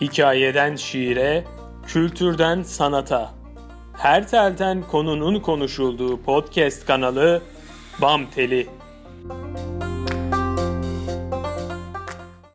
Hikayeden şiire, kültürden sanata. Her telden konunun konuşulduğu podcast kanalı Bam Teli.